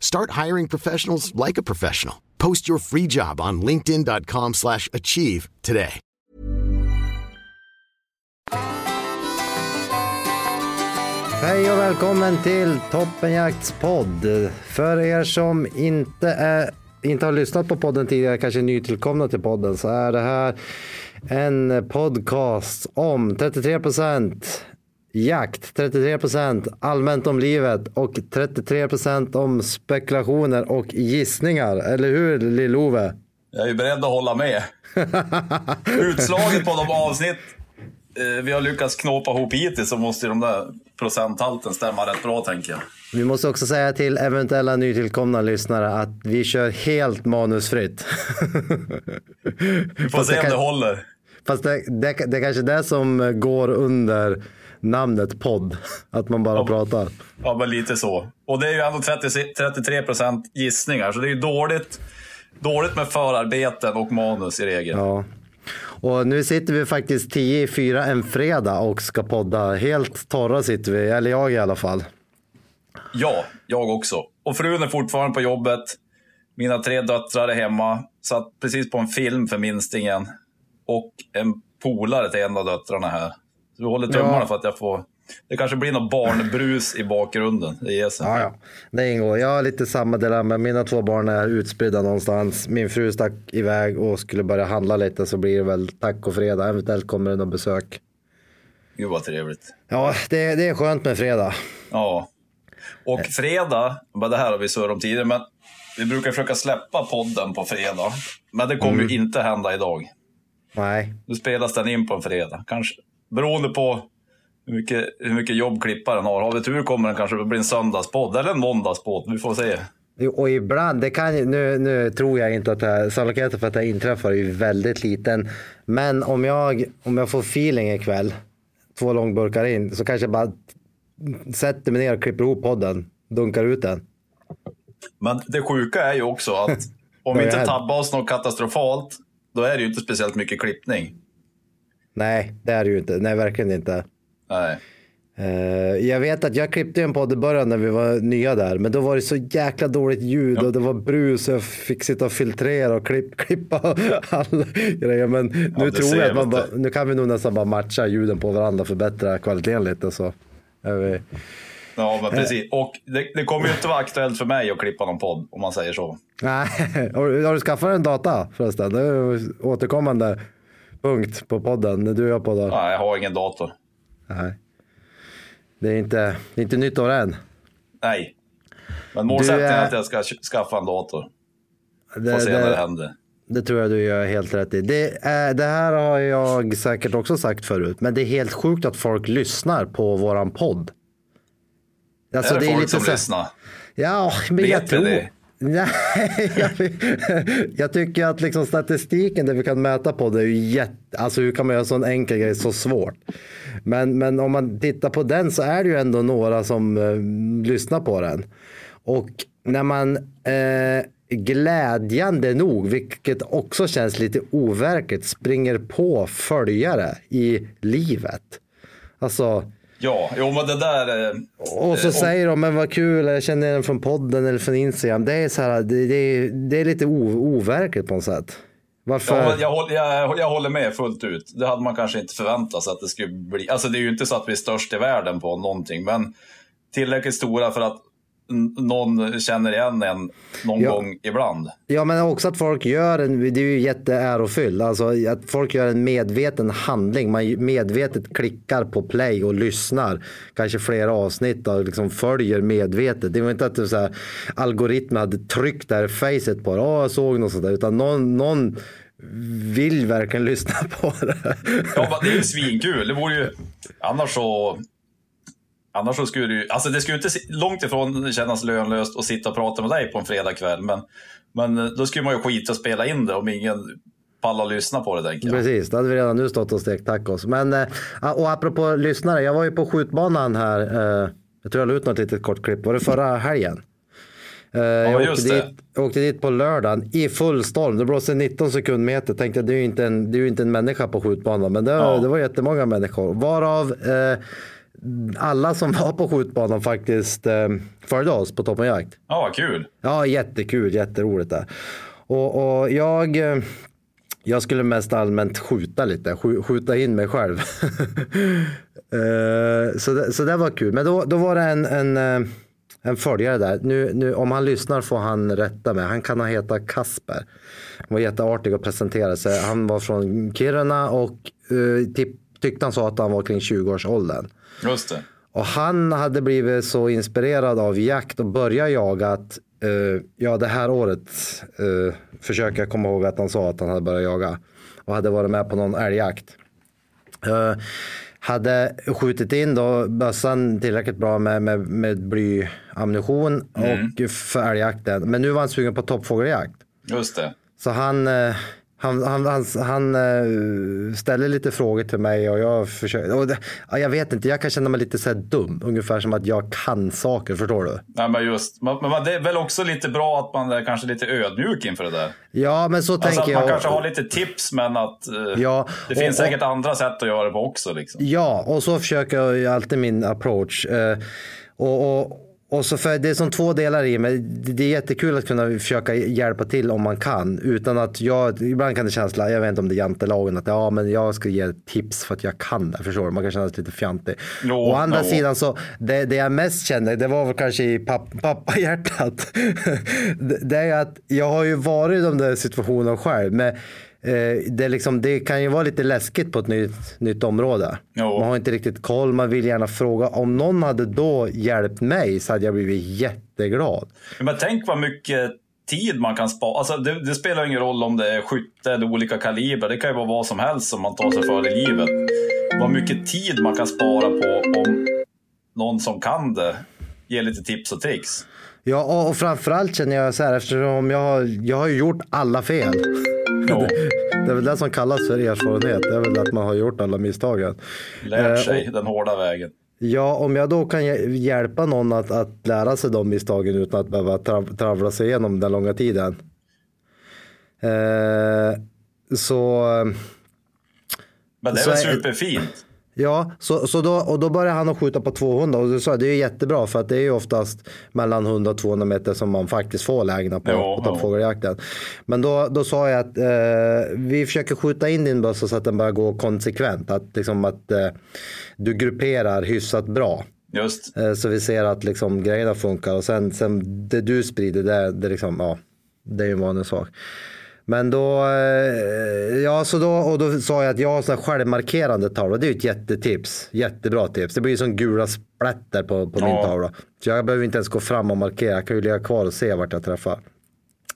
Start hiring professionals like a professional. Post your free job on linkedin.com slash achieve today. Hej och välkommen till Toppenjakts podd. För er som inte, är, inte har lyssnat på podden tidigare, kanske är nytillkomna till podden, så är det här en podcast om 33 procent jakt, 33% allmänt om livet och 33% om spekulationer och gissningar. Eller hur Lill-Ove? Jag är beredd att hålla med. Utslaget på de avsnitt eh, vi har lyckats knåpa ihop hittills så måste ju de där procenthalten stämma rätt bra tänker jag. Vi måste också säga till eventuella nytillkomna lyssnare att vi kör helt manusfritt. Vi får se om det håller. Fast det, det, det är kanske det som går under namnet podd. Att man bara pratar. Ja, men lite så. Och det är ju ändå 30, 33 procent gissningar, så det är ju dåligt, dåligt med förarbeten och manus i regel. Ja. Och nu sitter vi faktiskt 10 i 4 en fredag och ska podda. Helt torra sitter vi, eller jag i alla fall. Ja, jag också. Och frun är fortfarande på jobbet. Mina tre döttrar är hemma. Satt precis på en film för minstingen. Och en polare till en av döttrarna här. Vi håller tummarna Ja. för att jag får... Det kanske blir något barnbrus i bakgrunden. Det ger sig. Ja, ja. Det ingår. Jag har lite samma dilemma. Mina två barn är utspridda någonstans. Min fru stack iväg och skulle börja handla lite så blir det väl tack och fredag. Eventuellt kommer det något besök. Gud vad trevligt. Ja, det, det är skönt med fredag. Ja. Och fredag, bara det här har vi surrat om tidigare, men vi brukar försöka släppa podden på fredag. Men det kommer ju inte hända idag. Nej, Nu spelas den in på en fredag. Kanske beroende på hur mycket, hur mycket jobb klipparen har. Har vi tur kommer den kanske bli en söndagspodd eller en måndagspodd. Vi får se. Och ibland, det kan nu, nu tror jag inte att det här, sannolikheten för att det inträffar är väldigt liten. Men om jag, om jag får feeling ikväll, två långburkar in, så kanske jag bara sätter mig ner och klipper ihop podden, dunkar ut den. Men det sjuka är ju också att om vi inte tabbar oss något katastrofalt, då är det ju inte speciellt mycket klippning. Nej, det är det ju inte. Nej, verkligen inte. Nej. Eh, jag vet att jag klippte en podd i början när vi var nya där, men då var det så jäkla dåligt ljud och det var brus och jag fick sitta och filtrera och klipp, klippa alla grejer. Men nu det tror jag att man bara, nu kan vi nog nästan bara matcha ljuden på varandra, förbättra kvaliteten lite så. vi- Ja, men precis. Och det, det kommer ju inte vara aktuellt för mig att klippa någon podd, om man säger så. Nej, har, du- skaffat en data förresten? Det är återkommande punkt på podden när du och jag poddar. Nej, jag har ingen dator. Nej. Det är inte, det är inte nytt år än. Nej. Men målsättningen är- är att jag ska skaffa en dator. Det, Får se när det det, händer. det tror jag du gör helt rätt i. Det, är, det här har jag säkert också sagt förut, men det är helt sjukt att folk lyssnar på våran podd. Alltså, är det, folk som så- lyssnar? Ja, men jag Vet vi tror... det? Nej, jag, jag tycker att liksom statistiken där vi kan mäta på det är ju jätte... Alltså hur kan man göra en sån enkel grej så svårt? Men, men om man tittar på den så är det ju ändå några som eh, lyssnar på den. Och när man eh, glädjande nog, vilket också känns lite overkligt, springer på följare i livet. Alltså, Ja, jo men det där... eh, och så eh, säger de, men vad kul, jag känner den från podden eller från Instagram. Det är, så här, det, det, det är lite overkligt på något sätt. Varför? Ja, jag, håller, jag, jag håller med fullt ut. Det hade man kanske inte förväntat sig att det skulle bli. Alltså det är ju inte så att vi är störst i världen på någonting, men tillräckligt stora för att någon känner igen en någon Ja. gång ibland. Ja, men också att folk gör en, det är ju jätteärofyllt, alltså att folk gör en medveten handling. Man medvetet klickar på play och lyssnar. Kanske flera avsnitt och liksom följer medvetet. Det var inte att det så här, algoritmen hade tryckt där facet på det. Åh, jag såg något sånt där. Utan någon, någon vill verkligen lyssna på det. Ja, det är ju svinkul. Det vore ju... Annars så... Annars så skulle det ju... Alltså det skulle inte långt ifrån kännas lönlöst att sitta och prata med dig på en fredagkväll. Men, men eh, då skulle man ju skita och spela in det om ingen pallar lyssna på det, tänker jag. Precis, då hade vi redan nu stått och stekt tacos. Men, eh, och apropå lyssnare, jag var ju på skjutbanan här. eh, Jag tror jag la ut något litet kort klipp. Var det förra helgen? Jag åkte just det. dit, jag åkte dit på lördagen i full storm. Det blåste 19 sekundmeter. Tänkte det är ju inte en, det är inte en människa på skjutbanan. Men det, Ja. det var jättemånga människor. Varav eh, alla som var på skjutbanan faktiskt eh, följde oss på Toppen Jakt. Ja, vad kul. Ja, jättekul, jätteroligt där. Och, och jag, eh, jag skulle mest allmänt skjuta lite, skj- skjuta in mig själv. Eh, så, det, så det var kul. Men då, då var det en, en, eh, en följare där. Nu, nu, om han lyssnar får han rätta mig. Han kan ha heta Kasper. Han var jätteartig och presenterade sig. Han var från Kiruna och uh, tyckte han sa att han var kring 20-årsåldern. Just det. Och han hade blivit så inspirerad av jakt och började jaga att eh, ja, det här året uh, försöker jag komma ihåg att han sa att han hade börjat jaga och hade varit med på någon älgjakt. Eh, hade skjutit in då bössan tillräckligt bra med, med, med blyammunition och för älgjakten. Men nu var han sugen på toppfågeljakt. Just det. Så han, han, han, han, han eh, ställer lite frågor till mig och jag försöker. Och det, ja, jag vet inte, jag kan känna mig lite så dum. Ungefär som att jag kan saker, förstår du? Nej, men just, men, men det är väl också lite bra att man är kanske lite ödmjuk inför det där. Ja, men så Alltså att tänker man jag. kanske har lite tips, men att eh, Ja, det och- finns och- säkert andra sätt att göra det på också. Liksom. Ja, och så försöker jag alltid min approach. Eh, och, och, och så för det är som två delar i mig. Det är jättekul att kunna försöka hjälpa till om man kan. Utan att jag, ibland kan det kännas, jag vet inte om det är jantelagen, att ja, men jag ska ge tips för att jag kan det. Förstår du? Man kan känna sig lite fjantig. Å andra jo. sidan så, det, det jag mest kände, det var väl kanske i papp, pappahjärtat. det, det är att jag har ju varit i de där situationerna själv. Eh, det, är liksom, det kan ju vara lite läskigt på ett nytt, nytt område. Jo. Man har inte riktigt koll, man vill gärna fråga. Om någon hade då hjälpt mig så hade jag blivit jätteglad. Men tänk vad mycket tid man kan spara. Alltså, det, det spelar ingen roll om det är skytte eller olika kaliber. Det kan ju vara vad som helst som man tar sig för i livet. Vad mycket tid man kan spara på om någon som kan det ger lite tips och tricks. Ja, och, framförallt känner jag så här eftersom jag jag har gjort alla fel. Jo, Det är väl det som kallas för erfarenhet. Det är väl att man har gjort alla misstagen. Eh, lärt sig den hårda vägen. Ja, om jag då kan hj- hjälpa någon att, att lära sig de misstagen utan att behöva tra- travla sig igenom den långa tiden. Eh, så Men det är väl är- superfint. Ja, så, så då, och då började han att skjuta på 200 och du sa det är jättebra för att det är ju oftast mellan 100 och 200 meter som man faktiskt får lägena på, Jo, på toppfågeljakten. Men då, då sa jag att eh, vi försöker skjuta in din bössa så att den börjar gå konsekvent. Att, liksom, att eh, du grupperar hyfsat bra. Just. Eh, Så vi ser att liksom grejerna funkar och sen, sen det du sprider det, det, liksom, ja, det är ju en vanlig sak. Men då, eh, ja så då, och då sa jag att jag har sådana självmarkerande tavlor. Det är ju ett jättetips. Jättebra tips. Det blir ju som gula splätter på, på min Ja. tavla. Så jag behöver inte ens gå fram och markera. Jag kan ju ligga kvar och se vart jag träffar.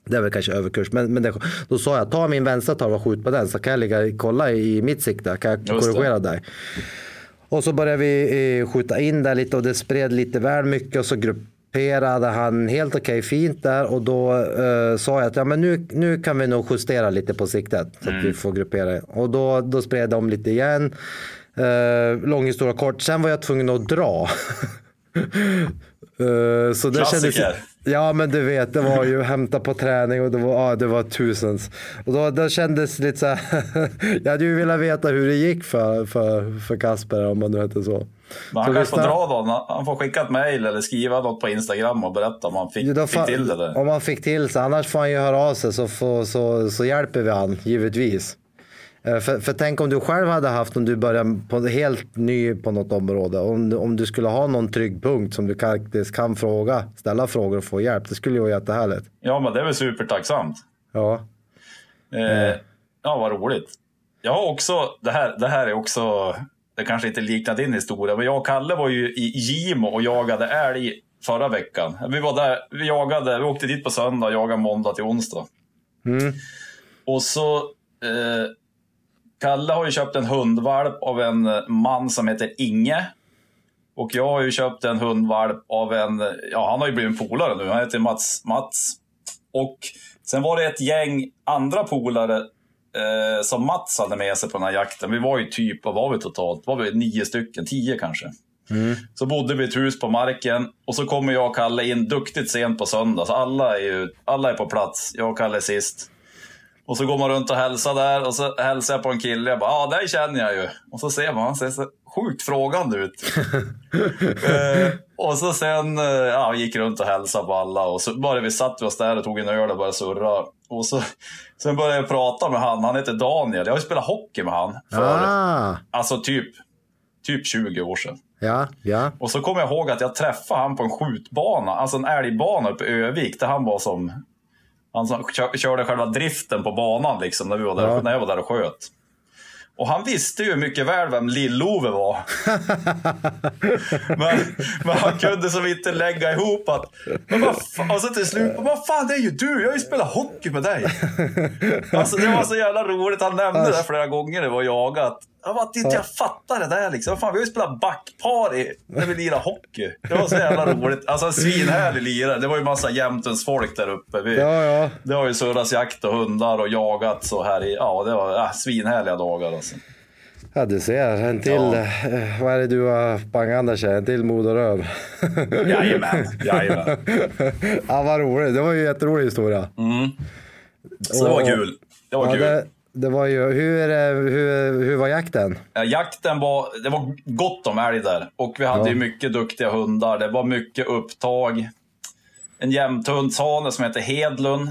Det är väl kanske överkurs. Men, men det, då sa jag, ta min vänstra tavla och skjut på den så kan jag ligga, kolla i mitt sikte. Kan jag korrigera dig. Och så började vi eh, skjuta in där lite och det spred lite väl mycket och så grupperade han helt okej fint där och då eh, sa jag att ja, men nu, nu kan vi nog justera lite på siktet så att vi får gruppera. Och då, då spred de lite igen. Eh, lång historia kort, sen var jag tvungen att dra. Eh, så det Klassiker. kändes, ja men du vet, det var ju hämta på träning och det var, ja, det var tusens. Och då, då kändes det lite så här, jag hade ju velat veta hur det gick för, för, för Kasper om man nu hette så. Men han Så kanske får dra då. Han får skicka ett mejl eller skriva något på Instagram och berätta om han fick, då fick till det. Om man fick till sig, annars får han ju höra av sig så, får, så, så hjälper vi han givetvis. Eh, För, för tänk om du själv hade haft, om du börjar på, helt ny på något område, om, du- om du skulle ha någon trygg punkt som du faktiskt kan fråga, ställa frågor och få hjälp. Det skulle ju vara jättehärligt. Ja, men det är väl supertacksamt. Ja. Eh, ja, vad roligt. Jag har också, det här, det här är också, det kanske inte liknar din historia, men jag och Kalle var ju i Gimo och jagade älg förra veckan. Vi var där, vi jagade, vi åkte dit på söndag och jagade måndag till onsdag. Och så, eh, Kalle har ju köpt en hundvalp av en man som heter Inge. Och jag har ju köpt en hundvalp av en, ja han har ju blivit en polare nu, han heter Mats. Mats. Och sen var det ett gäng andra polare eh, som Mats hade med sig på den här jakten. Vi var ju typ, vad var vi totalt? Var vi nio stycken? Tio kanske? Så bodde vi i ett hus på marken och så kommer jag och Kalle in duktigt sent på söndag. Så alla är, ju, alla är på plats. Jag och Kalle är sist. Och så går man runt och hälsar där och så hälsar jag på en kille. Jag bara, ja, ah, dig känner jag ju. Och så ser man, han ser så sjukt frågande ut. eh, och så sen, eh, ja, gick runt och hälsade på alla. Och så bara vi satt vi oss där och tog en öl och började surra. Och så, sen började jag prata med han, han heter Daniel. Jag har ju spelat hockey med han. För, Ah, Alltså typ, typ 20 år sedan. ja, ja. Och så kommer jag ihåg att jag träffade han på en skjutbana, alltså en älgbana uppe i Övik, där han var som... Han som kö- körde själva driften på banan liksom, när, vi var där, Ja. när jag var där och sköt. Och han visste ju mycket väl vem Lill-Ove var. men, men han kunde som inte lägga ihop att... Men vad fan, och så till slut, vad fan det är ju du, jag har ju spelat hockey med dig. Alltså det var så jävla roligt, han nämnde det flera gånger när vi var jagat. Jag bara, inte jag fattar det där liksom. Fan, vi har ju spelat backpar i, när vi lirade hockey. Det var så jävla roligt. Alltså svinhärlig lirare. Det var ju massa Jämtens folk där uppe. Vi, Ja, ja. Det har ju surrats jakt och hundar och jagat så här i, ja det var ja, svinhärliga dagar alltså. Ja, du ser. En till. Ja. eh, Vad är det du har bangat sig? En till moderöv. Jajamän, jajamän. ja, vad roligt. Det var ju en jätterolig historia. Så det var kul. Det var Ja, kul. det, det var ju, hur, hur, hur var jakten? Ja, Jakten var, det var gott om älg där. Och vi hade Ja. ju mycket duktiga hundar. Det var mycket upptag. En jämthundshane som heter Hedlund.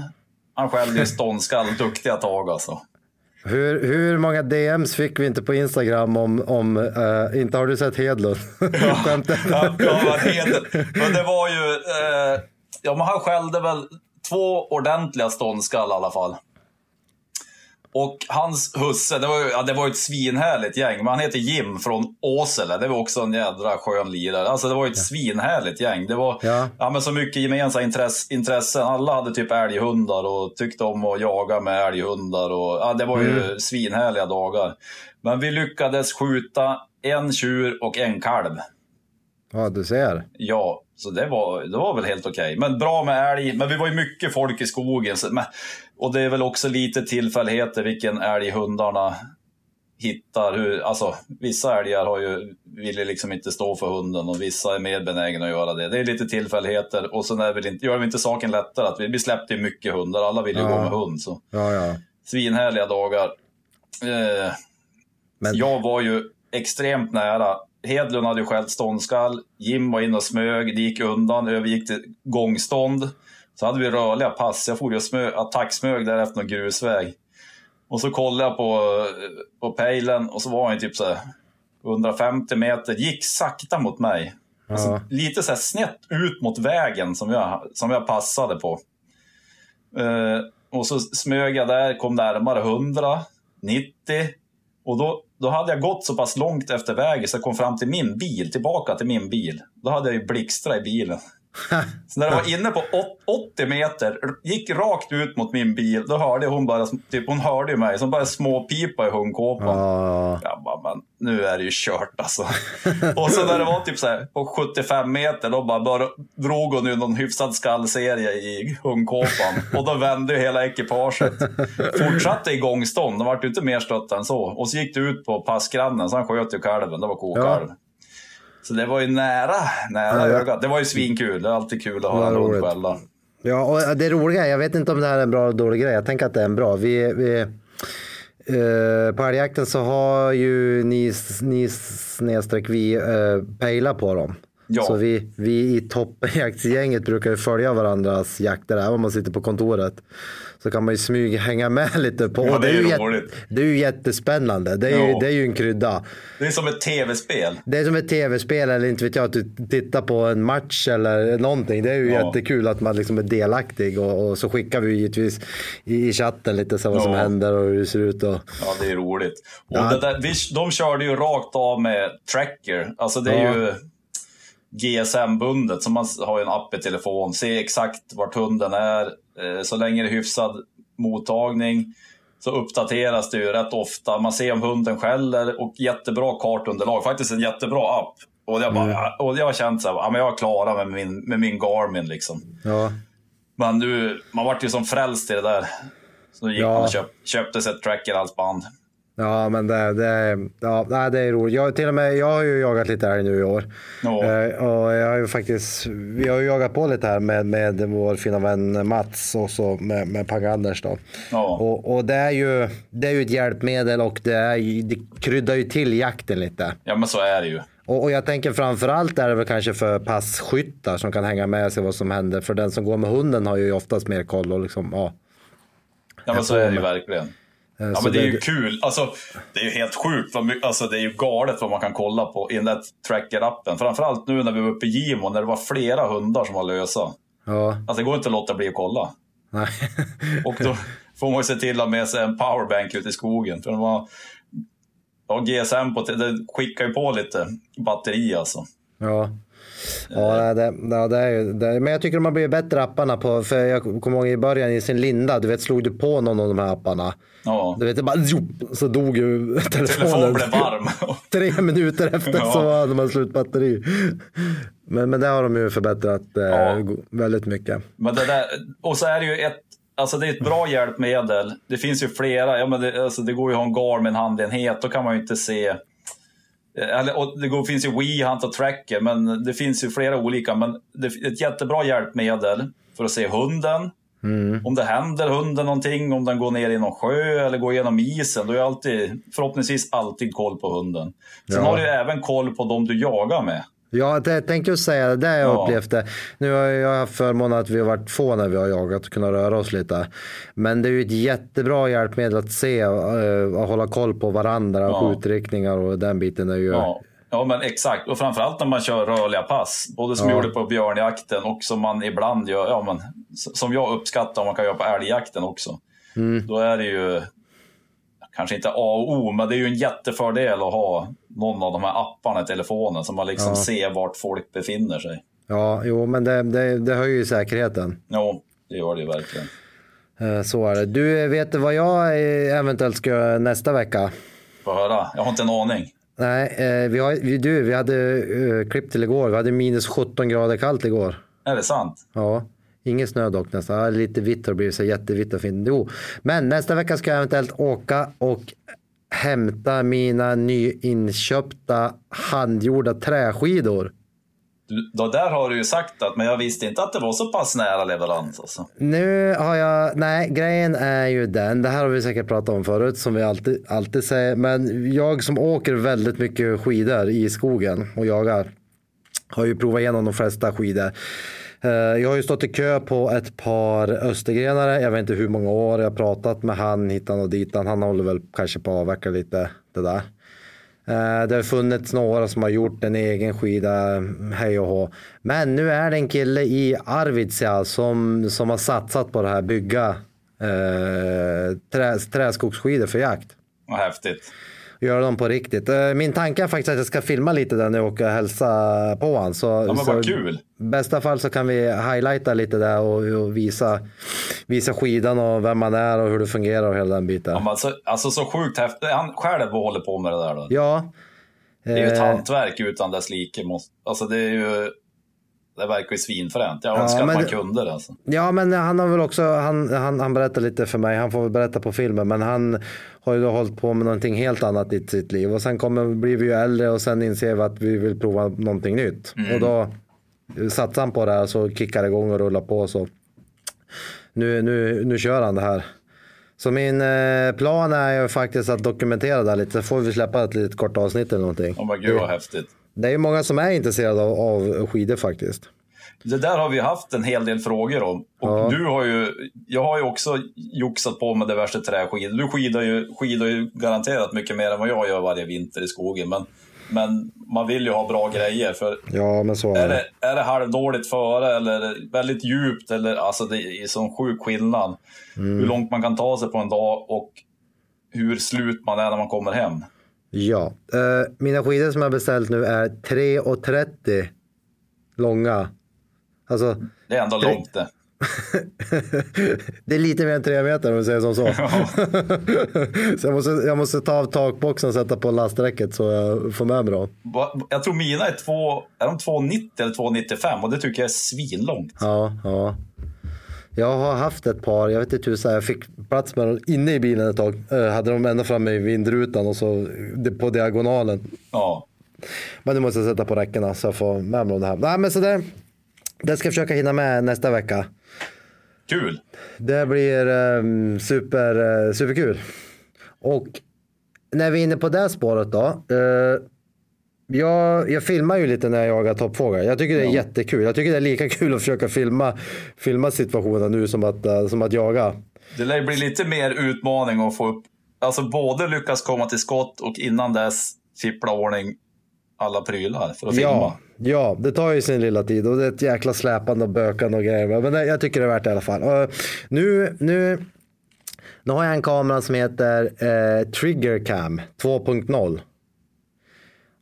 Han skällde ju ståndskall. Duktiga tag alltså. Hur, hur många DMs fick vi inte på Instagram om, om eh, inte har du sett Hedlund? Skämtet. Ja, ja, Hedlund. Men det var ju... Eh, ja, men han skällde väl två ordentliga ståndskall i alla fall. Och hans husse, det var ju ja, det var ett svinhärligt gäng. Men han heter Jim från Åsele. Det var också en jädra skön lirare. Alltså det var ett svinhärligt gäng. Det var Ja. ja. men så mycket gemensamma intress, intressen. Alla hade typ älghundar och tyckte om att jaga med älghundar. Och, ja, det var ju svinhärliga dagar. Men vi lyckades skjuta en tjur och en kalv. Ja, du ser. Ja, så det var, det var väl helt okej. Men bra med älg. Men vi var ju mycket folk i skogen. Så, men, och det är väl också lite tillfälligheter vilken älg hundarna hittar. Hur, alltså, vissa älgar har ju, vill ju liksom inte stå för hunden och vissa är mer benägna att göra det. Det är lite tillfälligheter och sen är väl inte, gör väl inte saken lättare. att Vi, vi släppte ju mycket hundar. Alla vill ju Ja. gå med hund. Så. Ja, ja. Svinhärliga dagar. Eh, Men- Jag var ju extremt nära. Hedlund hade ju skällt ståndskall. Jim var inne och smög. Det gick undan. Övergick till gångstånd. Så hade vi rörliga pass. Jag for ju smög, attacksmög där efter någon grusväg. Och så kollade jag på, på pejlen och så var han typ så här 150 meter. Gick sakta mot mig. Alltså, Ja. lite så snett ut mot vägen som jag, som jag passade på. Eh, och så smög jag där, kom närmare 100, 90. Och då, då hade jag gått så pass långt efter vägen så jag kom fram till min bil, tillbaka till min bil. Då hade jag ju blixtrat i bilen. Så när jag var inne på åt- 80 meter, gick rakt ut mot min bil, då hörde hon bara, typ, hon hörde mig, hon började småpipa i hundkåpan. Ja, Jag bara, men nu är det ju kört alltså. och så när det var typ så här på 75 meter, då bara, bara drog hon ju någon hyfsad skallserie i hundkåpan. Och då vände ju hela ekipaget. Fortsatte i gångstånd, det vart ju inte mer stött än så. Och så gick det ut på passgrannen, så han sköt ju kalven, det var kokalv. Så det var ju nära, nära Ja, ögat. Det var ju svinkul, det är alltid kul att höra en roligt. skälla. Ja, och det roliga, jag vet inte om det här är en bra eller dålig grej. Jag tänker att det är en bra. Vi, vi, eh, på älgjakten så har ju ni, ni snedstreck vi eh, pejlat på dem. Ja. Så vi, vi i toppjaktsgänget brukar ju följa varandras jakter, även om man sitter på kontoret. Så kan man ju smyga hänga med lite på. Ja, det är ju roligt. det är ju jättespännande. Det är, ju, det är ju en krydda. Det är som ett tv-spel. Det är som ett tv-spel eller inte vet jag, att du tittar på en match eller någonting. Det är ju Ja. jättekul att man liksom är delaktig och, och så skickar vi givetvis i, i chatten lite så vad som händer och hur det ser ut. Och, Ja, det är roligt. Och där, vi, de körde ju rakt av med tracker. Alltså det är ju GSM-bundet, så man har ju en app i telefon. Se exakt vart hunden är. Eh, Så länge det är hyfsad mottagning så uppdateras det ju rätt ofta. Man ser om hunden skäller och jättebra kartunderlag. Faktiskt en jättebra app. Och jag, Mm. bara, och jag har känt så här, ja, men jag är klara med min, med min Garmin. Liksom. ja. Men nu, man vart ju som frälst i det där. Så nu gick Ja. man och köp, köpte sig ett trackerhalsband. Ja, men det, det, ja, det är roligt. Jag, till och med, jag har ju jagat lite älg nu i år. Ja. Eh, och jag har ju faktiskt, vi har ju jagat på lite här med, med vår fina vän Mats och så med, med Pang-Anders. Då. Ja. Och, och det, är ju, det är ju ett hjälpmedel och det, är, det kryddar ju till jakten lite. Ja, men så är det ju. Och, och jag tänker framförallt är det väl kanske för passkyttar som kan hänga med sig vad som händer. För den som går med hunden har ju oftast mer koll och liksom, ja. Ja, men så är det ju verkligen. Eh, Ja, men det är ju kul. Alltså, det är ju helt sjukt. Alltså, det är ju galet vad man kan kolla på i den där tracker-appen. Framförallt nu när vi var uppe i Gimo, när det var flera hundar som var lösa. Ja, Alltså, det går inte att låta bli att kolla. nej. Och då får man ju se till att ha med sig en powerbank ute i skogen. För var, ja, GSM på, det skickar ju på lite batteri alltså. Ja. Ja, det, ja, det är ju, det, men jag tycker de har blivit bättre apparna på, för jag kommer ihåg i början i sin linda, du vet slog du på någon av de här apparna. Ja. Du vet, det bara zop, så dog ju telefonen. Telefonen blev varm. Tre minuter efter Ja. så hade man slut batteri. Men, men det har de ju förbättrat eh, Ja. väldigt mycket. Men det där, och så är det ju ett, alltså det är ett bra hjälpmedel. Det finns ju flera, ja men det, alltså det går ju att ha en Garmin-handenhet, då kan man ju inte se det går, finns ju Wii Hunt och Tracker, men det finns ju flera olika. Men det är ett jättebra hjälpmedel för att se hunden. Om det händer hunden någonting, om den går ner i någon sjö eller går genom isen, då är alltid, förhoppningsvis alltid koll på hunden. Sen Ja. har du även koll på de du jagar med. Ja, det tänkte jag säga. Det har jag Ja. upplevt det. Nu har jag haft förmånen att vi har varit få när vi har jagat och kunnat röra oss lite. Men det är ju ett jättebra hjälpmedel att se eh, och hålla koll på varandra, Ja. skjutriktningar och den biten är ju... Ja, ja men exakt. Och framförallt när man kör rörliga pass. Både som Ja. gjorde på björnjakten och som man ibland gör, ja, men, som jag uppskattar om man kan göra på älgjakten också. Mm. Då är det ju, kanske inte A och O, men det är ju en jättefördel att ha någon av de här apparna i telefonen så man liksom Ja. ser vart folk befinner sig. Ja, jo, men det, det, det höjer ju säkerheten. Jo, det gör det ju verkligen. Eh, Så är det. Du, vet du vad jag eh, eventuellt ska göra nästa vecka? Få höra. Jag har inte en aning. Nej, eh, vi, har, vi, du, vi hade uh, klipp till igår. Vi hade minus 17 grader kallt igår. Är det sant? Ja, ingen snö dock nästan. Ja, lite vitt har det blivit så jättevitt och fint. Jo, men nästa vecka ska jag eventuellt åka och hämta mina nyinköpta handgjorda träskidor. Då där har du ju sagt att, men jag visste inte att det var så pass nära leverans. Alltså. Nu har jag, nej grejen är ju den, det här har vi säkert pratat om förut som vi alltid, alltid säger, men jag som åker väldigt mycket skidor i skogen och jagar har ju provat igenom de flesta skidor. Eh, jag har ju stått i kö på ett par östergrenare, jag vet inte hur många år, jag har pratat med han hitan och ditan, han håller väl kanske på att avveckla lite det där. Eh, det har funnits några som har gjort en egen skida, hej och hå. Men nu är det en kille i Arvidsjaur som, som har satsat på det här bygga eh, trä, träskogsskidor för jakt. Vad häftigt. Göra dem på riktigt. Eh, Min tanke är faktiskt att jag ska filma lite där åker och hälsa på honom. Så, Ja, men så vad kul. I bästa fall så kan vi highlighta lite där och, och visa, visa skidan och vem man är och hur det fungerar och hela den biten. Ja, men alltså, alltså så sjukt häftigt. Han själv håller på med det där då. Ja, Det är ju ett Eh. hantverk utan dess like. Alltså det är ju... Det verkar ju svinfränt. Jag Ja, önskar men att man kunde det. Alltså. Ja, men han har väl också, han, han, han berättar lite för mig, han får väl berätta på filmen, men han har ju då hållit på med någonting helt annat i sitt liv och sen kommer, blir vi ju äldre och sen inser vi att vi vill prova någonting nytt. Och då satsar han på det här så kickar det igång och rullar på så nu, nu, nu kör han det här. Så min eh, plan är ju faktiskt att dokumentera det här lite, så får vi släppa ett litet kort avsnitt eller någonting. Oh, men gud vad häftigt. Det är ju många som är intresserade av, av skidor faktiskt. Det där har vi haft en hel del frågor om. Och Ja. du har ju, jag har ju också joxat på med diverse träskidor. Du skidar ju, skidar ju garanterat mycket mer än vad jag gör varje vinter i skogen. Men, men man vill ju ha bra grejer. För Ja, men så är är det. det, är det halvdåligt före eller väldigt djupt, eller, alltså det är sån sjuk skillnad. Mm. Hur långt man kan ta sig på en dag och hur slut man är när man kommer hem. Ja, eh, mina skidor som jag beställt nu är 3,30 långa. Alltså, Det är ändå Tre- långt det. det är lite mer än tre meter om vi säger som så. så jag måste, jag måste ta av takboxen och sätta på lasträcket så jag får med mig dem. Jag tror mina är, två, är de 2,90 eller 2,95 och det tycker jag är svinlångt. Ja, ja. Jag har haft ett par, jag vet inte tusan, jag fick plats med dem inne i bilen ett tag. Eh, hade dem ända framme i vindrutan och så på diagonalen. Ja. Men nu måste jag sätta på räckena så jag får med mig det här. Nej men så det, det ska jag försöka hinna med nästa vecka. Kul! Det blir um, super, eh, superkul. Och när vi är inne på det spåret då. eh, jag, jag filmar ju lite när jag jagar toppfågel. Jag tycker det är jättekul. Jag tycker det är lika kul att försöka filma, filma situationen nu som att, eh, som att jaga. Det lär bli lite mer utmaning att få upp, alltså både lyckas komma till skott och innan dess fippla ordning alla prylar för att filma. Ja, ja, det tar ju sin lilla tid och det är ett jäkla släpande och bökande och grejer. Men jag tycker det är värt det i alla fall. Och nu, nu, nu har jag en kamera som heter eh, Trigger Cam 2.0.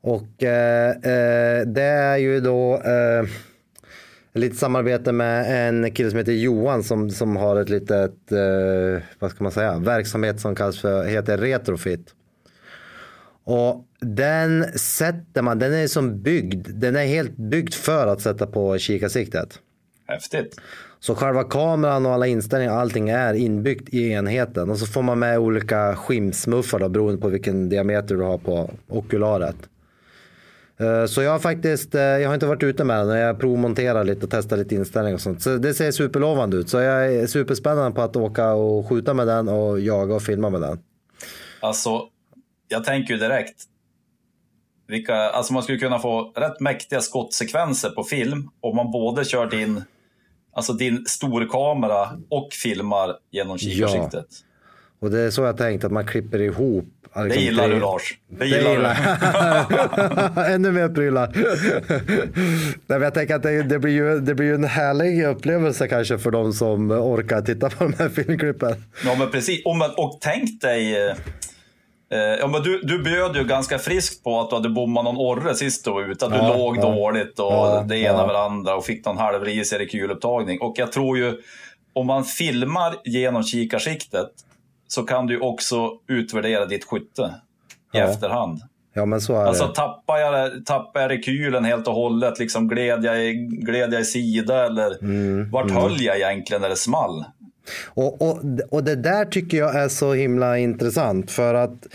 Och eh, eh, det är ju då eh, lite samarbete med en kille som heter Johan som, som har ett litet, eh, vad ska man säga, verksamhet som kallas för, heter Retrofit. Och den sätter man, den är som byggd, den är helt byggd för att sätta på kikarsiktet. Häftigt. Så själva kameran och alla inställningar, allting är inbyggt i enheten. Och så får man med olika skimsmuffar då, beroende på vilken diameter du har på okularet. Eh, Så jag har faktiskt, eh, jag har inte varit ute med den, jag provmonterar lite och testar lite inställningar och sånt. Så det ser superlovande ut. Så jag är superspännande på att åka och skjuta med den och jaga och filma med den. Alltså, jag tänker ju direkt. Vilka, alltså man skulle kunna få rätt mäktiga skottsekvenser på film om man både kör din, alltså din storkamera och filmar genom kikarsiktet. Och det är så jag tänkt att man klipper ihop. Det gillar du Lars. Det Det gillar, gillar du. Ännu mer prylar. Nej, jag tänker att det, det, blir ju, det blir ju en härlig upplevelse kanske för de som orkar titta på de här filmklippen. Ja men precis. Och, men, och tänk dig, eh, eh, ja, men du, du bjöd ju ganska friskt på att du hade bommat någon orre sist du var ute. Att du Ja, låg ja. dåligt och Ja, det ena ja. med det andra och fick någon halvrisig rekulupptagning. Och jag tror ju, om man filmar genom kikarsiktet så kan du också utvärdera ditt skytte i Ja. efterhand. Ja men så är Alltså det. tappar jag, tappar jag rekylen helt och hållet, liksom gled jag, i- gled jag i sida eller Mm, vart höll jag egentligen när det small? Och, och, och det där tycker jag är så himla intressant för att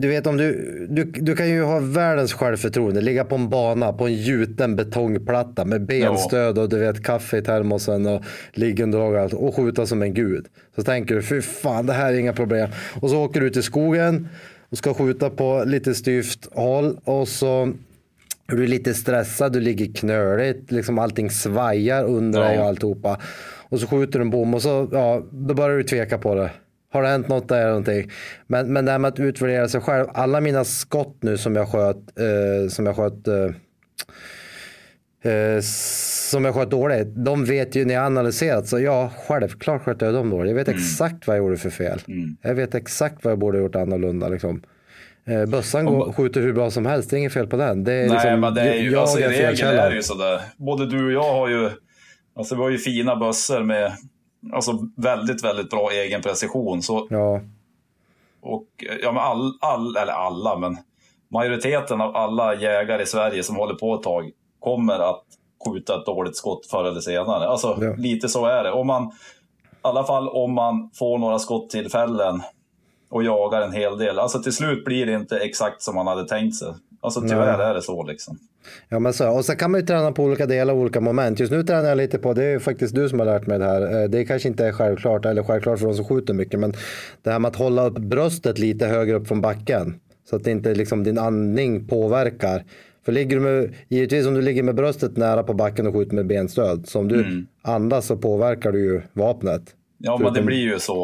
du vet om du, du, du kan ju ha världens självförtroende, ligga på en bana på en gjuten betongplatta med benstöd och du vet kaffe i termosen och liggunderlag och allt och skjuta som en gud. Så tänker du, fy fan det här är inga problem. Och så åker du ut i skogen och ska skjuta på lite styvt håll och så är du lite stressad, du ligger knöligt, liksom allting svajar under dig och alltihopa. Och så skjuter du en bom och så ja, då börjar du tveka på det. Har det hänt något där eller någonting? Men, men det här med att utvärdera sig själv. Alla mina skott nu som jag sköt, eh, som jag sköt eh, eh, som jag sköt dåligt. De vet ju när jag analyserat så ja, självklart sköt jag dem dåligt. Jag vet exakt vad jag gjorde för fel. Jag vet exakt vad jag borde ha gjort annorlunda. Liksom. Eh, bössan går, skjuter hur bra som helst, det är inget fel på den. Det är Nej, liksom, men det är ju, jag alltså, i regel är det ju sådär. Både du och jag har ju, alltså vi har ju fina bössor med alltså, väldigt, väldigt bra egen precision. Så, Ja, och, ja, men all, all, eller alla, men majoriteten av alla jägare i Sverige som håller på ett tag kommer att skjuta ett dåligt skott förr eller senare. Alltså, Ja. lite så är det. Om man, I alla fall om man får några skottillfällen och jagar en hel del. Alltså till slut blir det inte exakt som man hade tänkt sig. Alltså tyvärr är det så liksom. Ja, men så. Och så kan man ju träna på olika delar och olika moment. Just nu tränar jag lite på, det är faktiskt du som har lärt mig det här. Eh, Det kanske inte är självklart, eller självklart för de som skjuter mycket, men det här med att hålla upp bröstet lite högre upp från backen. Så att inte liksom din andning påverkar. För ligger du med, givetvis om du ligger med bröstet nära på backen och skjuter med benstöd, så om du Mm. andas så påverkar du ju vapnet. Ja, men det blir ju så.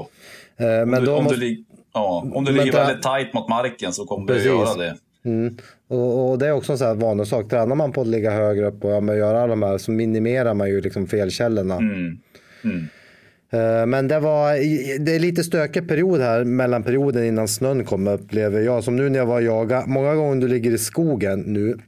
Eh, men Om du, om måste, du, ja, om du ligger väldigt tight mot marken så kommer du Precis. göra det. mm, och, och det är också en sån här vanlig sak. Tränar man på att ligga högre upp och ja, göra alla de här så minimerar man ju liksom felkällorna. Mm. Mm. Eh, Men det var det är lite stökig period här mellan perioden innan snön kom upplever jag. Som nu när jag var och jaga. Många gånger du ligger i skogen nu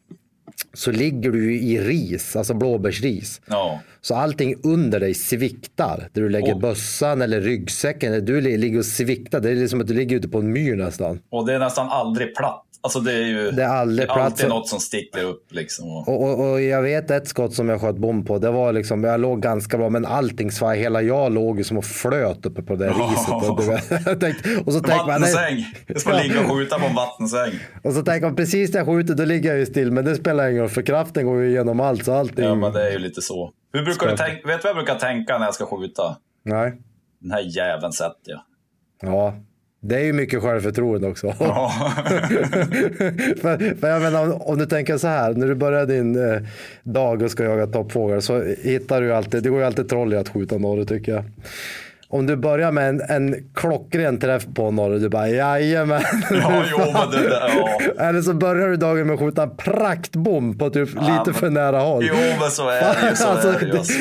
så ligger du i ris, alltså blåbärsris. Ja. Så allting under dig sviktar. Där du lägger Och- bössan eller ryggsäcken. Eller du li- ligger och sviktar. Det är liksom att du ligger ute på en myr nästan. Och det är nästan aldrig platt. Alltså det är ju Det är aldrig det är alltid något som sticker upp liksom. Och, Och, och, jag vet ett skott som jag sköt bom på. Det var liksom, jag låg ganska bra men allting svajade. Hela jag låg ju som och flöt uppe på det riset. Och, och så tänker man, nej! Jag ska ligga och skjuta på en vattensäng. Och så tänker man precis när jag skjuter då ligger jag ju still. Men det spelar ingen roll för kraften går ju igenom allt. Så allting... Ja, men det är ju lite så. Hur brukar du tänka? Vet du vad jag brukar tänka när jag ska skjuta? Nej. Den här jäveln sätter jag. Ja. Det är ju mycket självförtroende också. Ja. för, för jag menar, om, om du tänker så här, när du börjar din eh, dag och ska jaga toppfågel så hittar du alltid, det går ju alltid troll i att skjuta norr tycker jag. Om du börjar med en, en klockren träff på norr, du bara jajamän. ja, jo, men det där, ja. Eller så börjar du dagen med att skjuta en praktbom på typ lite men- för nära håll. Jo, men så är det ju. Så Alltså, är det. Alltså.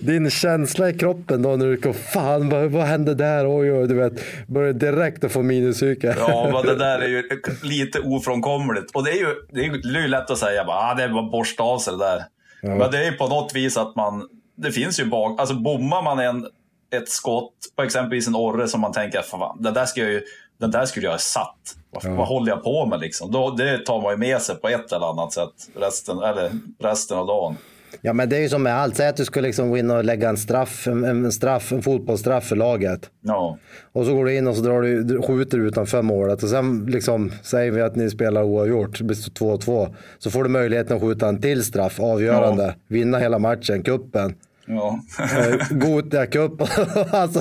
din känsla i kroppen då när du går, fan vad, vad hände där? Oj, oj, du vet, börjar direkt att få minuspsyke. Ja, men det där är ju lite ofrånkomligt. Och det är ju, det är ju, lätt att säga bara, ah, det är bara borsta av sig det där. Men det är ju på något vis att man, det finns ju bak, alltså bommar man en, ett skott på exempelvis en orre som man tänker, fan, den där ska jag ju, den där skulle jag ha satt. Vad, vad håller jag på med liksom? Då, det tar man ju med sig på ett eller annat sätt resten, eller resten av dagen. Ja, men det är ju som med allt. Säg att du skulle liksom gå in och lägga en straff, en, en straff, en fotbollsstraff för laget. Ja, Och så går du in och så drar du, skjuter utanför målet. Och sen liksom, säger vi att ni spelar oavgjort, det blir 2-2. Så får du möjligheten att skjuta en till straff, avgörande. Vinna hela matchen, kuppen. Ja. Eh, Gothia Cup. alltså,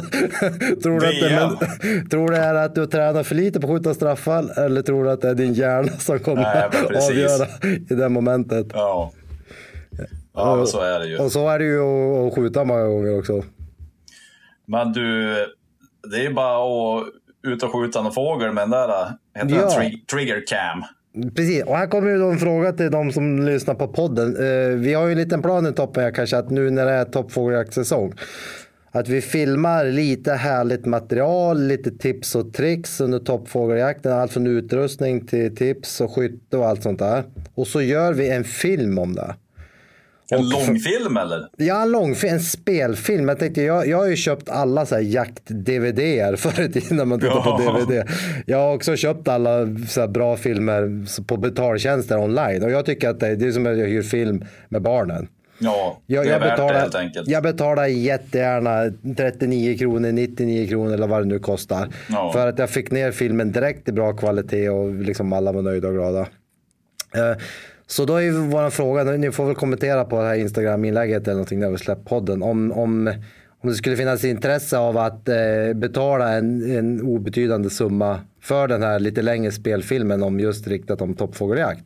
tror, du att det, men, tror du är att du tränar för lite på att skjuta straffar eller tror du att det är din hjärna som kommer Nej, avgöra i det momentet? ja. Ja, men så är det ju. Och så är det ju att, skjuta många gånger också. Men du, det är bara att ut och skjuta någon fågel med den där, heter Ja. den tri- trigger cam? Precis, och här kommer ju då en fråga till de som lyssnar på podden. Eh, vi har ju en liten plan i toppen här kanske att nu när det är toppfågeljaktsäsong. Att vi filmar lite härligt material, lite tips och tricks under toppfågeljakten. Allt från utrustning till tips och skytte och allt sånt där. Och så gör vi en film om det. En Och- långfilm eller? Ja, en långfilm, en spelfilm. Jag, tänkte, jag, jag har ju köpt alla så här jakt-DVD förr i tiden när man tittar på Ja. DVD. Jag har också köpt alla så här bra filmer på betaltjänster online. Och jag tycker att det, det är som att jag hyr film med barnen. Ja, Jag, det är jag, värt det betalar, helt enkelt. jag betalar jättegärna 39 kronor, 99 kronor eller vad det nu kostar. Ja. För att jag fick ner filmen direkt i bra kvalitet och liksom alla var nöjda och glada. Eh, Så då är vår fråga, ni får väl kommentera på det här Instagram-inlägget eller någonting när vi släpper podden. Om, om, om det skulle finnas intresse av att eh, betala en, en obetydande summa för den här lite längre spelfilmen om just riktat om toppfågeljakt.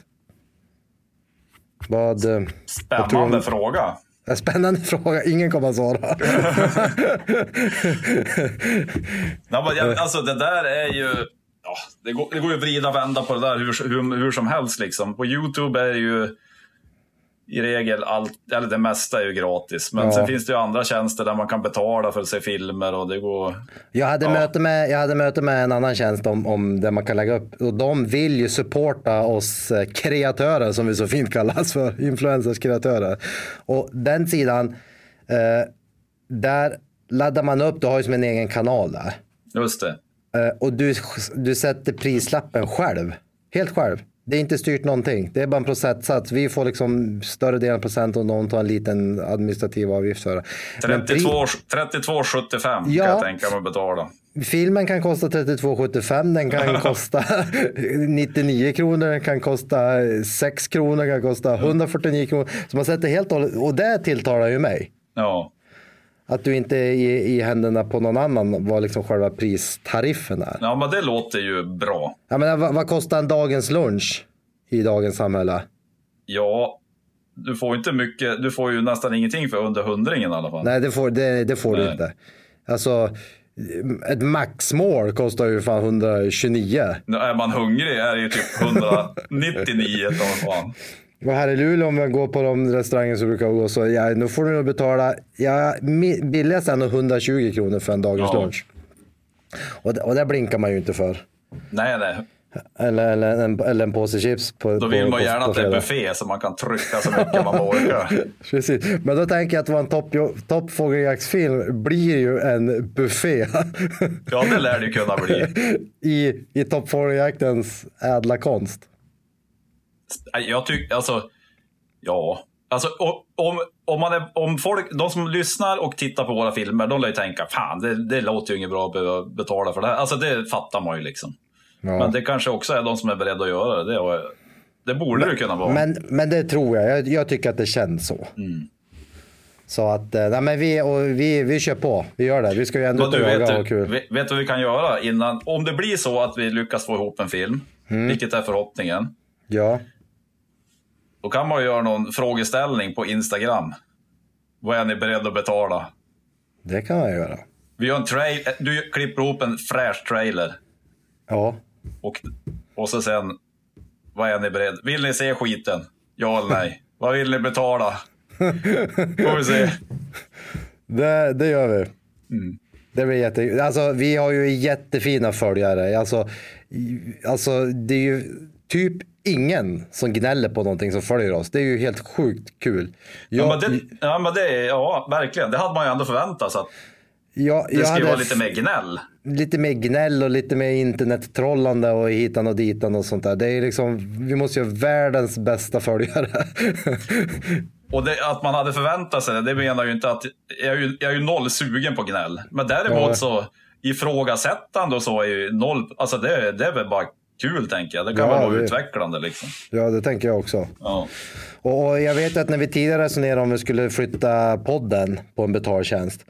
Vad, eh, vad Spännande du? fråga. En Spännande fråga, ingen kommer att svara. Nej, men alltså det där är ju... Ja, det, går, det går ju att vrida och vända på det där hur, hur, hur som helst. Liksom. På YouTube är ju i regel allt, eller det mesta är ju gratis. Men Ja. sen finns det ju andra tjänster där man kan betala för att se filmer och det går... Jag hade, Ja. möte med, jag hade möte med en annan tjänst om, om där man kan lägga upp. Och de vill ju supporta oss eh, kreatörer som vi så fint kallas för. Influencers kreatörer. Och den sidan, eh, där laddar man upp, du har ju som en egen kanal där. Just det. Eh, och du, du sätter prislappen själv. Helt själv. Det är inte styrt någonting. Det är bara en procentsats. Vi får liksom större delen procent och någon tar en liten administrativ avgift för det. Men pri- 32 32,75 kan Ja. jag tänka mig att betala. Filmen kan kosta 32,75, den kan kosta 99 kronor, den kan kosta 6 kronor, den kan kosta 149 kronor. Så man sätter helt och och det tilltalar ju mig. Ja. Att du inte är i, i händerna på någon annan vad liksom själva pristariffen är. ja, men det låter ju bra. Jag menar, vad, vad kostar en dagens lunch i dagens samhälle? Ja, du får inte mycket, du får ju nästan ingenting för under hundringen i alla fall. Nej, det får, det, det får du Nej. inte. Alltså, ett maxmål kostar ju fan 129. Nu är man hungrig är det ju typ 199 eller vad fan. Och här i Luleå om jag går på de restauranger som brukar gå så, ja, nu får du nog betala, ja, billigast nog 120 kronor för en dagens Ja. lunch. Och, och det blinkar man ju inte för. Nej, nej. Eller, eller, en, eller en påse chips. På, Då vill på, man på- gärna på att det är buffé så man kan trycka så mycket man orkar. Precis. Men då tänker jag att topp, toppfågeljaktsfilm blir ju en buffé Ja, det lär det ju kunna bli. i, i toppfågeljaktens ädla konst. Jag tycker, alltså, ja. Alltså, om, om, man är, om folk, de som lyssnar och tittar på våra filmer, de lär ju tänka, fan det, det låter ju inget bra att behöva betala för det här. Alltså det fattar man ju liksom. Ja. Men det kanske också är de som är beredda att göra det. Det, det borde det kunna vara. Men, men det tror jag. jag. Jag tycker att det känns så. Mm. Så att, eh, nej men vi, och vi, vi kör på. Vi gör det. Vi ska ju ändå Men du, vet, du, kul. vet, vet du vad vi kan göra innan? Om det blir så att vi lyckas få ihop en film, Mm. vilket är förhoppningen, Ja. Då kan man ju göra någon frågeställning på Instagram. Vad är ni beredda att betala? Det kan jag göra. Vi gör en trail, du klipper ihop en fräsch trailer. Ja. Och, och så sen, vad är ni beredda? Vill ni se skiten? Ja eller nej? vad vill ni betala? Får vi se. Det, det gör vi. Mm. Det blir jätte... Alltså, vi har ju jättefina följare. Alltså, alltså, det är ju typ ingen som gnäller på någonting som följer oss. Det är ju helt sjukt kul. Ja, Jag, men det, ja, men det ja, verkligen. Det hade man ju ändå förväntat sig. Jag, det ska ju vara lite mer gnäll. lite mer gnäll och lite mer internettrollande och hitan och ditan och sånt där. Det är liksom, vi måste ju ha världens bästa följare. Och det, att man hade förväntat sig det, det menar ju inte att... Jag är ju, jag är ju noll sugen på gnäll. Men däremot Ja. så ifrågasättande och så är ju noll... Alltså det, det är väl bara kul tänker jag. Det kan Ja, vara det- utvecklande liksom. ja, det tänker jag också. Ja. Och, jag vet att när vi tidigare resonerade om vi skulle flytta podden på en betaltjänst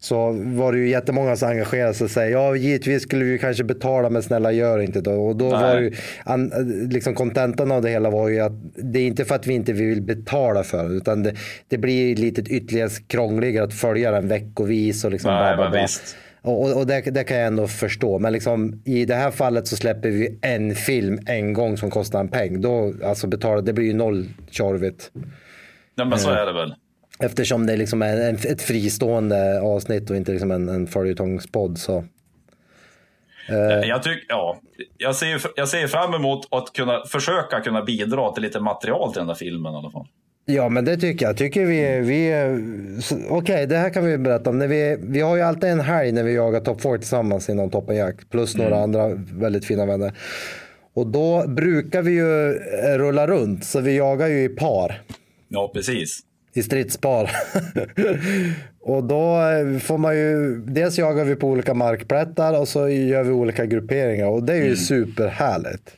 så var det ju jättemånga som engagerade sig och säger ja givetvis skulle vi kanske betala men snälla gör inte det. Och då Nej. var det ju, an, liksom kontentan av det hela var ju att det är inte för att vi inte vill betala för det utan det, det blir lite ytterligare krångligare att följa den veckovis och liksom Nej, bla, bla, bla. Och, och, det, det kan jag ändå förstå. Men liksom, i det här fallet så släpper vi en film en gång som kostar en peng. Då, alltså betala, det blir ju noll tjorvigt. ja, men så är det väl. Eftersom det liksom är en, ett fristående avsnitt och inte liksom en, en följetongspodd. Så. Jag, tycker, ja, jag, ser, jag ser fram emot att kunna försöka kunna bidra till lite material till den där filmen i alla fall. Ja men det tycker jag. Tycker vi, vi Okej det här kan vi berätta om. När vi, vi har ju alltid en helg när vi jagar topp 4 tillsammans i någon toppenjakt. Plus några andra väldigt fina vänner. Och då brukar vi ju eh, rulla runt. Så vi jagar ju i par. Ja, precis. i stridspar. och då eh, får man ju, dels jagar vi på olika markplättar och så gör vi olika grupperingar och det är ju superhärligt.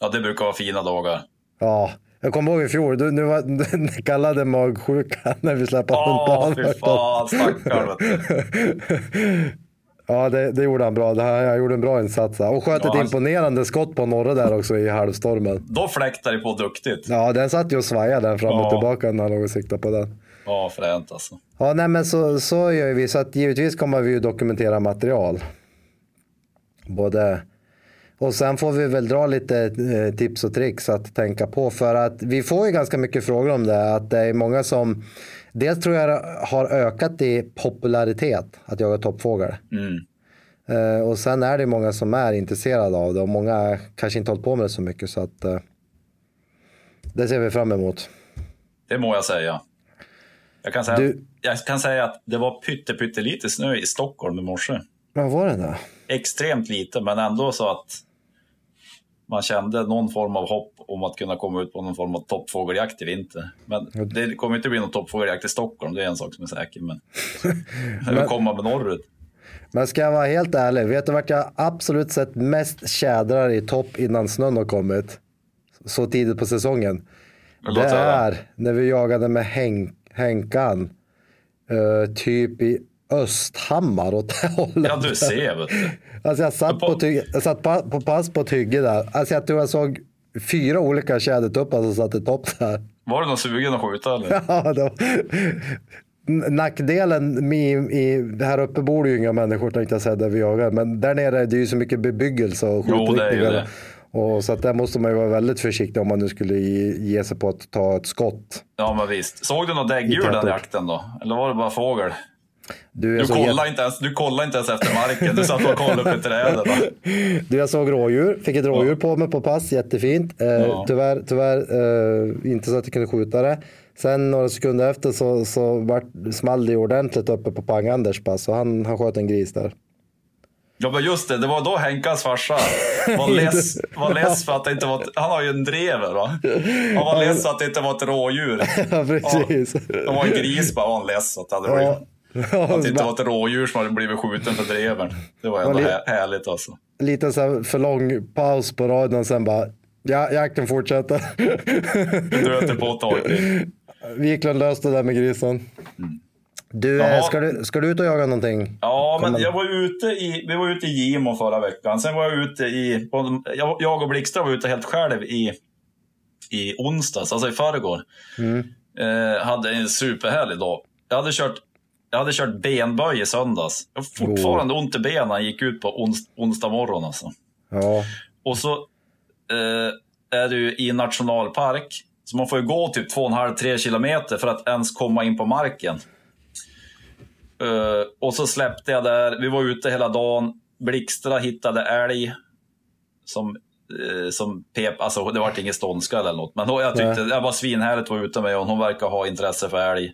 Ja, det brukar vara fina dagar. Ja, jag kommer ihåg i fjol, du, nu var Kalle hade magsjuka när vi släppte Åh, oh, fy fan, stackarn. du. Ja, det, det gjorde han bra. Det här, jag gjorde en bra insats. Och sköt Ja, ett han- imponerande skott på norra där också i halvstormen. Då fläktar det på duktigt. Ja, den satt ju och svajade där fram och Ja. tillbaka när han låg och siktade på den. Ja, fränt alltså. Ja, nej men så, så gör vi. Så att givetvis kommer vi ju dokumentera material. Både... Och sen får vi väl dra lite eh, tips och tricks att tänka på. För att vi får ju ganska mycket frågor om det. Att det är många som... Dels tror jag har ökat i popularitet att jaga toppfågel. Mm. Eh, och sen är det många som är intresserade av det. Och många kanske inte hållit på med det så mycket. Så att... Eh, det ser vi fram emot. Det må jag säga. Jag kan säga, Du- jag kan säga att det var pytte, pyttelite snö i Stockholm i morse. Vad var det då? Extremt lite, men ändå så att man kände någon form av hopp om att kunna komma ut på någon form av toppfågeljakt i vinter. Men det kommer inte bli någon toppfågeljakt i Stockholm, det är en sak som är säker. Men vill komma med norrut. Men ska jag vara helt ärlig, vet du vart jag absolut sett mest tjädrar i topp innan snön har kommit? Så tidigt på säsongen. Men Det är när vi jagade med Henk, Henkan. eh, typ i Östhammar åt det hållet. Ja, du ser vet du. Alltså jag satt, På- på, jag satt på, på pass på ett hygge där. Alltså jag tror jag såg fyra olika tjädertuppar som satt i topp där. Var du någon sugen att skjuta eller? Ja. N- Nackdelen med, i, här uppe bor det ju inga människor tänkte jag säga där vi jagar. Men där nere är det ju så mycket bebyggelse och skjutriktningar. Och så att där måste man ju vara väldigt försiktig om man nu skulle ge, sig på att ta ett skott. Ja, men visst. Såg du något I däggdjur den jakten då? Eller var det bara fågel? Du, jag, Du såg, kollade, inte ens, du kollade inte ens efter marken. Du satt och kollade upp i träden. du, jag såg rådjur, fick ett rådjur på mig på pass, jättefint. Eh, Ja. Tyvärr, tyvärr eh, inte så att jag kunde skjuta det. Sen några sekunder efter så, så vart, small det ordentligt uppe på Pang-Anders pass och han, han sköt en gris där. Ja, men just det. Det var då Henkas farsa var less, var less för att det inte var ett, Han har ju en drever va? Han var less för att det inte var ett rådjur. Ja, precis. Det var en gris bara var han less att det hade blivit. Ja. Att det inte var ett rådjur som hade blivit skjuten för drevern. Det var ändå härligt alltså. lite så här för lång paus på radion och sen bara ja, jakten fortsätter. Du nöter på till. Wiklund löste det där med grisen. Du, eh, Jaha. ska du, ska du ut och jaga någonting? Ja, men jag var ute i, vi var ute i Gimo förra veckan. Sen var jag ute i, jag, och Blixtra var ute helt själv i, i onsdags, alltså i förrgår. Eh, hade en superhärlig dag. Jag hade kört, jag hade kört benböj i söndags. Jag har fortfarande ont i benen, gick ut på ons, onsdag morgon alltså. Ja, Och så eh, är du i nationalpark, så man får ju gå typ 2,5-3 kilometer för att ens komma in på marken. Eh, och så släppte jag där, vi var ute hela dagen. Blixtra hittade älg som, eh, som pep, alltså det var ingen ståndskall eller något. Men då, jag tyckte det var svinhärligt att vara ute med och hon verkar ha intresse för älg.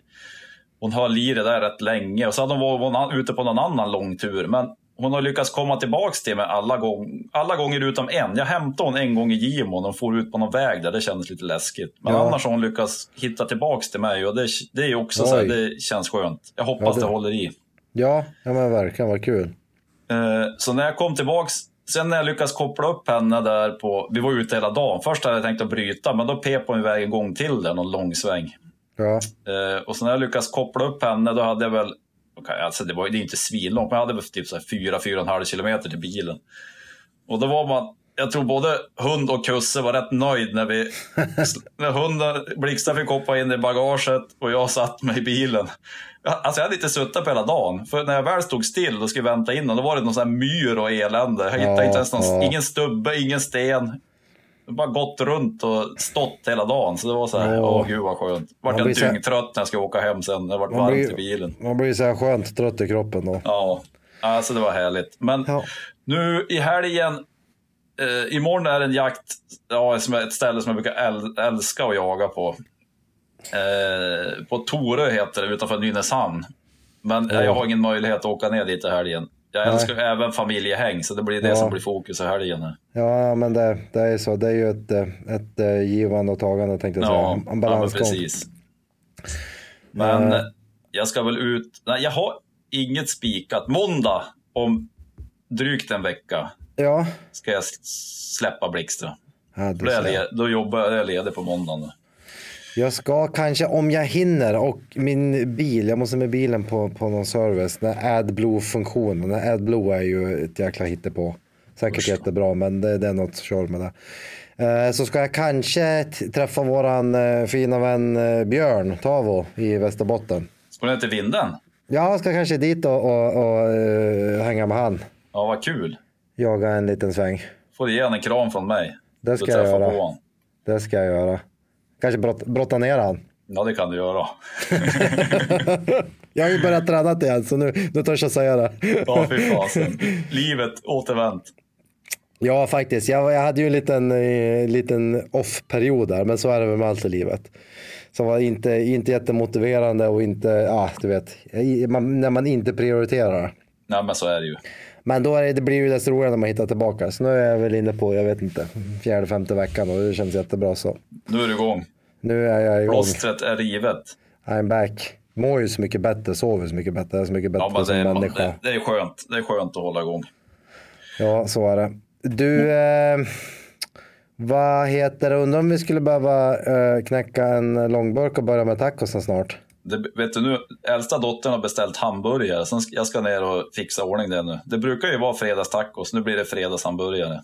Hon höll i det där rätt länge och så hade hon varit ute på någon annan lång tur. Men hon har lyckats komma tillbaks till mig alla, gång, alla gånger utom en. Jag hämtade hon en gång i Gimo och for ut på någon väg där. Det kändes lite läskigt. Men Ja. annars har hon lyckats hitta tillbaks till mig och det, det är också så här, det känns skönt. Jag hoppas Ja, det- det håller i. ja, ja men verkligen vad kul. Eh, Så när jag kom tillbaks, sen när jag lyckas koppla upp henne där på, vi var ute hela dagen. Först hade jag tänkt att bryta, men då pep hon iväg en gång till där, någon lång sväng. Ja, Eh, och så när jag lyckas koppla upp henne, då hade jag väl, okej, alltså det var det är inte svinlångt, men jag hade väl typ så här 4-4,5 kilometer till bilen. Och då var man, jag tror både hund och kusse var rätt nöjd när vi, när hunden, Blixten fick hoppa in i bagaget och jag satt mig i bilen. Alltså jag hade inte suttit på hela dagen, för när jag väl stod still och skulle vänta in, då var det någon sån här myr och elände. Jag hittade Ja, inte ens någon, ja. ingen stubbe, ingen sten. Jag bara gått runt och stått hela dagen. Så det var så här, åh gud vad skönt. Vart jag dyngtrött när jag ska åka hem sen. Det vart varmt blir- i bilen. man blir så här skönt trött i kroppen då. Ja, alltså det var härligt. Men Ja. nu i helgen, eh, imorgon är en jakt, ja, som är ett ställe som jag brukar äl- älska att jaga på. Eh, på Torö heter det, utanför Nynäshamn. Men eh, jag har ingen möjlighet att åka ner dit i helgen. Jag Nej. älskar även familjehäng, så det blir det Ja. som blir fokus i helgen. Ja, men det, det är så. Det är ju ett, ett, eh, givande och tagande tänkte jag säga. Ja, En- En ja men balansgång. precis. Men Eh. jag ska väl ut. Nej, jag har inget spikat. Måndag om drygt en vecka Ja, ska jag släppa Blixtra. ja Då, är jag då jobbar jag, jag ledig på måndagen. Jag ska kanske om jag hinner och min bil, jag måste med bilen på, på någon service. Den här AdBlue-funktionen. AdBlue är ju ett jäkla hittepå. Säkert Usch jättebra men det, det är något kör med det. Eh, Så ska jag kanske träffa våran eh, fina vän eh, Björn Tavo i Västerbotten. Ska du till vinden? Jag ska kanske dit och, och, och eh, hänga med han. Ja, vad kul. Jaga en liten sväng. Får du ge en kram från mig. Det ska jag göra. honom. Det ska jag göra. Kanske brott, brotta ner han. Ja, det kan du göra. Jag har ju börjat träna igen så nu, nu törs jag säga det. Ja, fy fasen. Livet återvänt. Ja, faktiskt. Jag, jag hade ju en liten, eh, liten off-period där, men så är det väl med allt i livet. Som var inte, inte jättemotiverande och inte, ja, du vet, man, när man inte prioriterar. Nej, men så är det ju. Men då är det, det blir ju desto roligare när man hittar tillbaka. Så nu är jag väl inne på, jag vet inte, fjärde, femte veckan och det känns jättebra så. Nu är du igång. Nu är jag igång. Plåstret är rivet. I'm back. Mår ju så mycket bättre, sover så mycket bättre, är så mycket bättre Ja, som det, är, människa. det, det är skönt. Det är skönt att hålla igång. Ja, så är det. Du, eh, vad heter det? Undrar om vi skulle behöva eh, knäcka en långburk och börja med tacosen snart? Det, vet du nu, äldsta dottern har beställt hamburgare. Sen ska, jag ska ner och fixa ordning det nu. Det brukar ju vara fredagstacos, nu blir det fredagshamburgare.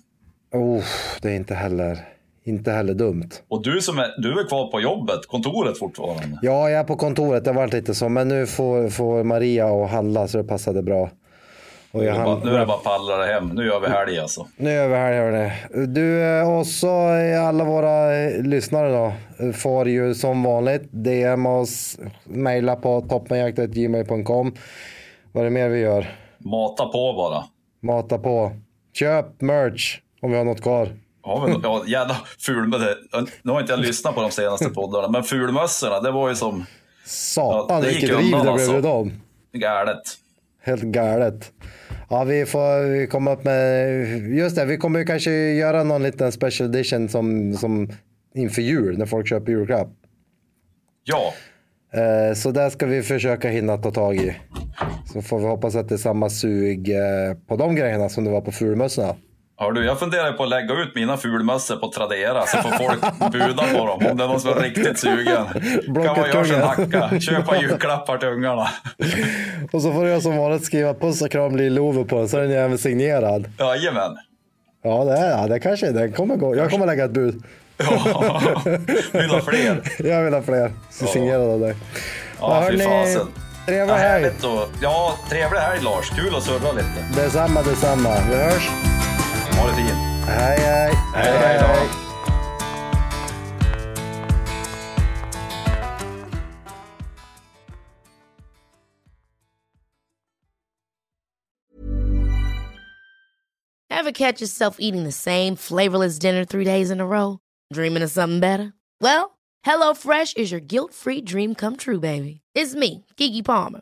Oh, det är inte heller, inte heller dumt. Och du som är, du är kvar på jobbet, kontoret fortfarande? Ja, jag är på kontoret. Det har varit lite så. Men nu får, får Maria och handla så det passade bra. Och jag hann- nu är det bara pallra dig hem. Nu gör vi helg alltså. Nu är vi här hörni. Du eh, och så alla våra eh, lyssnare då eh, får ju som vanligt DM oss, mejla på toppenjakt.gmail.com. Vad är det mer vi gör? Mata på bara. Mata på. Köp merch om vi har något kvar. Ja, jävla fulmössa. Nu har inte jag lyssnat på de senaste poddarna, men fulmössorna, det var ju som Satan Ja, det gick vilket riv undan, det blev i dem. galet. Helt galet. Ja, vi får vi komma upp med, just det, vi kommer ju kanske göra någon liten special edition som, som inför jul när folk köper julklapp. Ja, Eh, Så där ska vi försöka hinna ta tag i. Så får vi hoppas att det är samma sug eh, på de grejerna som det var på fulmössorna. Hör du, jag funderar på att lägga ut mina fulmössor på Tradera så får folk buda på dem om det är någon som är riktigt sugen. Kan man göra sig en hacka, köpa julklappar till ungarna. Och så får jag som vanligt skriva puss och kram Lill-Ove på den så är den även signerad. Jajamän. Ja, det, är, ja, det kanske den kommer gå. Jag kommer lägga ett bud. Ja, vill ha fler. Jag vill ha fler signerade av dig. Ja, fy fasen. Trevlig Ja, helg. ja, trevlig helg Lars. Kul att surra lite. Detsamma, detsamma. Vi hörs. Ha det fint. Hej, hej. Hej, hej då. Ever catch yourself eating the same flavorless dinner three days in a row? Dreaming of something better? Well, HelloFresh is your guilt free dream come true, baby. It's me, Gigi Palmer.